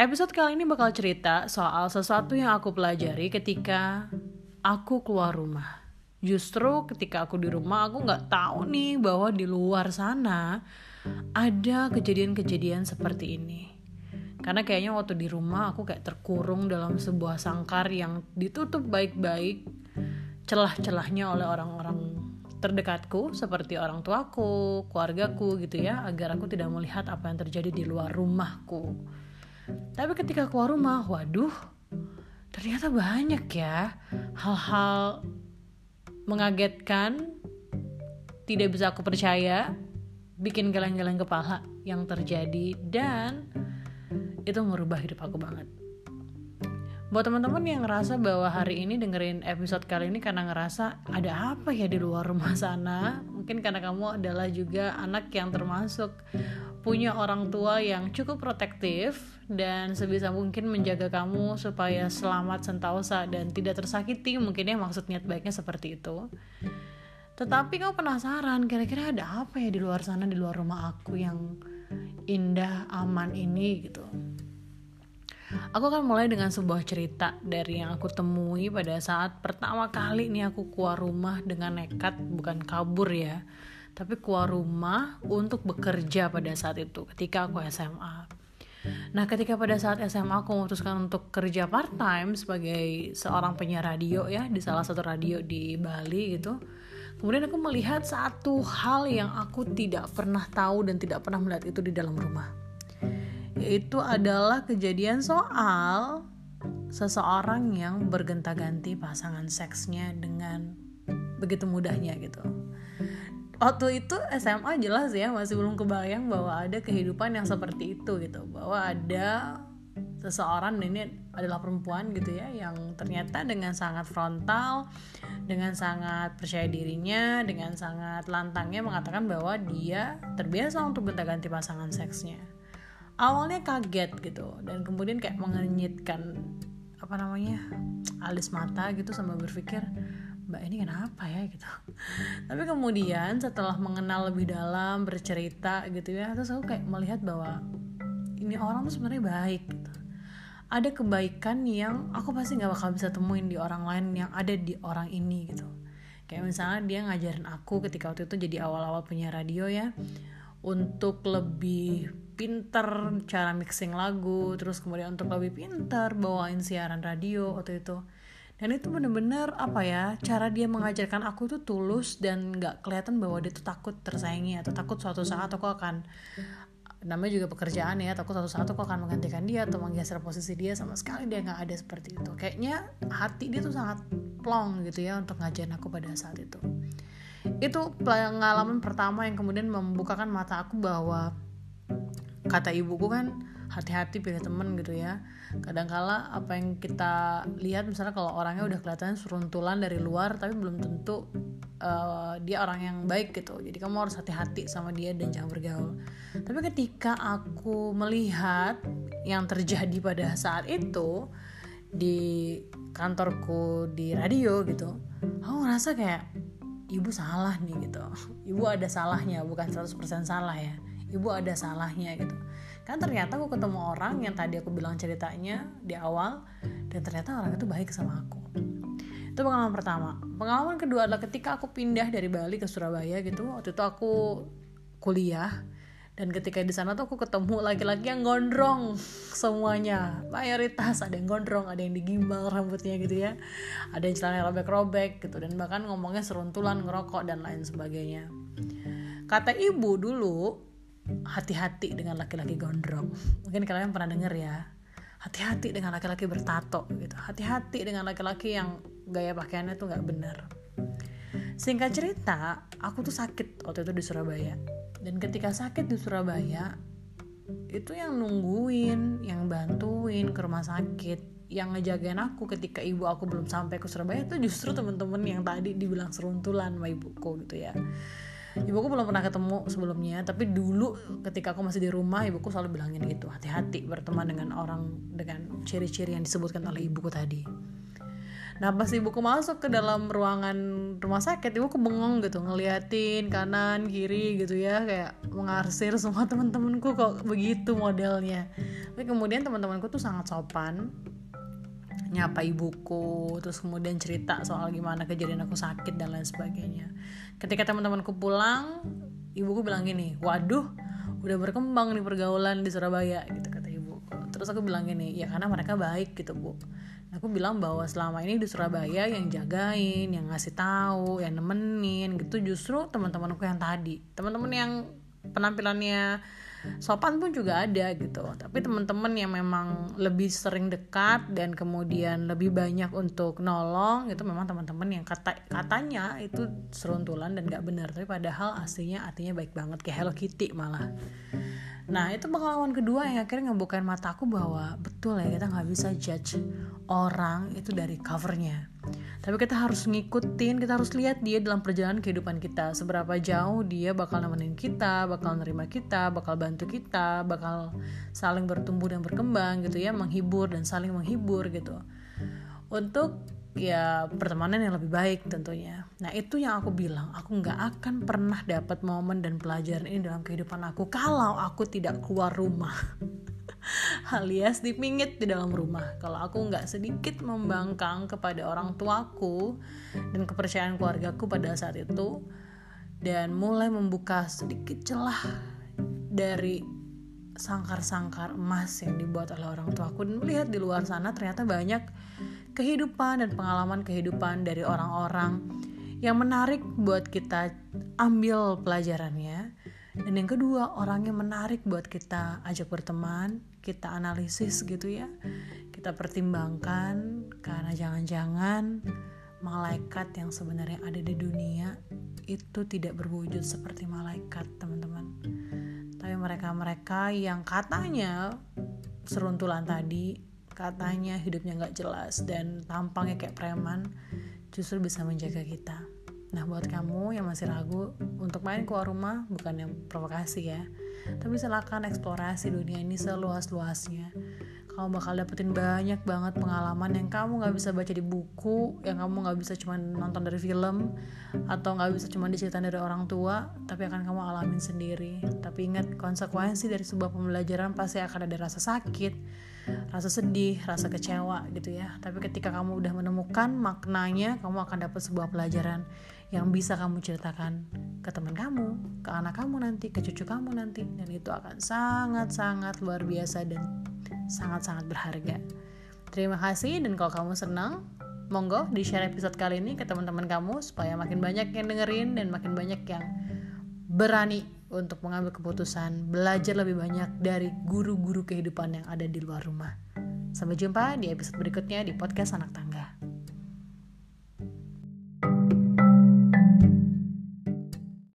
Episode kali ini bakal cerita soal sesuatu yang aku pelajari ketika aku keluar rumah. Justru ketika aku di rumah aku nggak tahu nih bahwa di luar sana ada kejadian-kejadian seperti ini. Karena kayaknya waktu di rumah aku kayak terkurung dalam sebuah sangkar yang ditutup baik-baik celah-celahnya oleh orang-orang terdekatku seperti orang tuaku, keluargaku gitu ya, agar aku tidak melihat apa yang terjadi di luar rumahku. Tapi ketika keluar rumah, waduh, ternyata banyak ya hal-hal mengagetkan, tidak bisa aku percaya, bikin geleng-geleng kepala yang terjadi dan itu merubah hidup aku banget. Buat teman-teman yang ngerasa bahwa hari ini dengerin episode kali ini karena ngerasa ada apa ya di luar rumah sana, mungkin karena kamu adalah juga anak yang termasuk punya orang tua yang cukup protektif dan sebisa mungkin menjaga kamu supaya selamat sentausa dan tidak tersakiti. Mungkin ya maksud niat baiknya seperti itu. Tetapi kamu penasaran kira-kira ada apa ya di luar sana di luar rumah aku yang indah aman ini gitu? Aku akan mulai dengan sebuah cerita dari yang aku temui pada saat pertama kali nih aku keluar rumah dengan nekat bukan kabur ya tapi keluar rumah untuk bekerja pada saat itu ketika aku SMA Nah, ketika pada saat SMA aku memutuskan untuk kerja part time sebagai seorang penyiar radio ya di salah satu radio di Bali gitu. Kemudian aku melihat satu hal yang aku tidak pernah tahu dan tidak pernah melihat itu di dalam rumah. Yaitu adalah kejadian soal seseorang yang bergenta-ganti pasangan seksnya dengan begitu mudahnya gitu waktu itu SMA jelas ya masih belum kebayang bahwa ada kehidupan yang seperti itu gitu. Bahwa ada seseorang ini adalah perempuan gitu ya yang ternyata dengan sangat frontal dengan sangat percaya dirinya dengan sangat lantangnya mengatakan bahwa dia terbiasa untuk gonta-ganti pasangan seksnya. Awalnya kaget gitu dan kemudian kayak mengenyitkan apa namanya alis mata gitu sama berpikir mbak ini kenapa ya gitu. Tapi kemudian setelah mengenal lebih dalam bercerita gitu ya terus aku kayak melihat bahwa ini orang tuh sebenarnya baik gitu. Ada kebaikan yang aku pasti nggak bakal bisa temuin di orang lain yang ada di orang ini gitu. Kayak misalnya dia ngajarin aku ketika waktu itu jadi awal-awal punya radio ya untuk lebih pinter cara mixing lagu terus kemudian untuk lebih pinter bawain siaran radio waktu itu dan itu bener-bener apa ya cara dia mengajarkan aku tuh tulus dan nggak kelihatan bahwa dia tuh takut tersaingi atau takut suatu saat aku akan namanya juga pekerjaan ya takut suatu saat aku akan menggantikan dia atau menggeser posisi dia sama sekali dia nggak ada seperti itu. Kayaknya hati dia tuh sangat plong gitu ya untuk ngajarin aku pada saat itu. Itu pengalaman pertama yang kemudian membukakan mata aku bahwa kata ibuku kan hati-hati pilih temen gitu ya. Kadangkala apa yang kita lihat misalnya kalau orangnya udah kelihatan seruntulan dari luar tapi belum tentu uh, dia orang yang baik gitu. Jadi kamu harus hati-hati sama dia dan jangan bergaul. Tapi ketika aku melihat yang terjadi pada saat itu di kantorku di radio gitu aku ngerasa kayak ibu salah nih gitu. Ibu ada salahnya bukan 100% salah ya. Ibu ada salahnya gitu kan ternyata aku ketemu orang yang tadi aku bilang ceritanya di awal dan ternyata orang itu baik sama aku. Itu pengalaman pertama. Pengalaman kedua adalah ketika aku pindah dari Bali ke Surabaya gitu waktu itu aku kuliah dan ketika di sana tuh aku ketemu laki-laki yang gondrong semuanya. Mayoritas ada yang gondrong ada yang digimbal rambutnya gitu ya. Ada yang celana robek-robek gitu dan bahkan ngomongnya seruntulan ngerokok dan lain sebagainya. Kata ibu dulu hati-hati dengan laki-laki gondrong. Mungkin kalian pernah denger ya hati-hati dengan laki-laki bertato gitu. Hati-hati dengan laki-laki yang gaya pakaiannya tuh nggak bener singkat cerita aku tuh sakit waktu itu di Surabaya. Dan ketika sakit di Surabaya itu yang nungguin yang bantuin ke rumah sakit yang ngejagain aku ketika ibu aku belum sampai ke Surabaya itu justru temen-temen yang tadi dibilang seruntulan sama ibuku gitu ya ibuku belum pernah ketemu sebelumnya tapi dulu ketika aku masih di rumah ibuku selalu bilangin gitu hati-hati berteman dengan orang dengan ciri-ciri yang disebutkan oleh ibuku tadi Nah pas ibuku masuk ke dalam ruangan rumah sakit, ibuku bengong gitu ngeliatin kanan kiri gitu ya kayak mengarsir semua teman-temanku kok begitu modelnya. Tapi kemudian teman-temanku tuh sangat sopan, nyapa ibuku terus kemudian cerita soal gimana kejadian aku sakit dan lain sebagainya. Ketika teman-temanku pulang ibuku bilang gini waduh udah berkembang nih pergaulan di Surabaya gitu kata ibuku. Terus aku bilang gini ya karena mereka baik gitu bu. Aku bilang bahwa selama ini di Surabaya yang jagain yang ngasih tahu yang nemenin gitu justru teman-temanku yang tadi. Teman-teman yang penampilannya sopan pun juga ada gitu. Tapi teman-teman yang memang lebih sering dekat dan kemudian lebih banyak untuk nolong itu memang teman-teman yang kata katanya itu seruntulan dan gak benar. Tapi padahal aslinya artinya baik banget. Kayak Hello Kitty malah. Nah itu pengalaman kedua yang akhirnya ngebukain mataku bahwa betul ya kita nggak bisa judge orang itu dari covernya. Tapi kita harus ngikutin, kita harus lihat dia dalam perjalanan kehidupan kita. Seberapa jauh dia bakal nemenin kita, bakal nerima kita, bakal bantu kita, bakal saling bertumbuh dan berkembang gitu ya, menghibur dan saling menghibur gitu. Untuk ya pertemanan yang lebih baik tentunya. Nah itu yang aku bilang, aku nggak akan pernah dapat momen dan pelajaran ini dalam kehidupan aku kalau aku tidak keluar rumah. alias dipingit di dalam rumah. Kalau aku nggak sedikit membangkang kepada orang tuaku dan kepercayaan keluargaku pada saat itu dan mulai membuka sedikit celah dari sangkar-sangkar emas yang dibuat oleh orang tuaku dan melihat di luar sana ternyata banyak kehidupan dan pengalaman kehidupan dari orang-orang yang menarik buat kita ambil pelajarannya. Dan yang kedua, orang yang menarik buat kita ajak berteman, kita analisis gitu ya. Kita pertimbangkan karena jangan-jangan malaikat yang sebenarnya ada di dunia itu tidak berwujud seperti malaikat, teman-teman. Tapi mereka-mereka yang katanya seruntulan tadi katanya hidupnya nggak jelas dan tampangnya kayak preman justru bisa menjaga kita. Nah buat kamu yang masih ragu untuk main keluar rumah bukan yang provokasi ya, tapi silakan eksplorasi dunia ini seluas-luasnya. Kamu bakal dapetin banyak banget pengalaman yang kamu nggak bisa baca di buku yang kamu nggak bisa cuma nonton dari film atau nggak bisa cuma diceritain dari orang tua tapi akan kamu alamin sendiri. Tapi ingat konsekuensi dari sebuah pembelajaran pasti akan ada rasa sakit rasa sedih rasa kecewa gitu ya tapi ketika kamu udah menemukan maknanya kamu akan dapat sebuah pelajaran yang bisa kamu ceritakan ke teman kamu, ke anak kamu nanti, ke cucu kamu nanti, dan itu akan sangat-sangat luar biasa dan sangat-sangat berharga. Terima kasih dan kalau kamu senang, monggo di share episode kali ini ke teman-teman kamu supaya makin banyak yang dengerin dan makin banyak yang berani untuk mengambil keputusan belajar lebih banyak dari guru-guru kehidupan yang ada di luar rumah. Sampai jumpa di episode berikutnya di podcast Anak Tangga.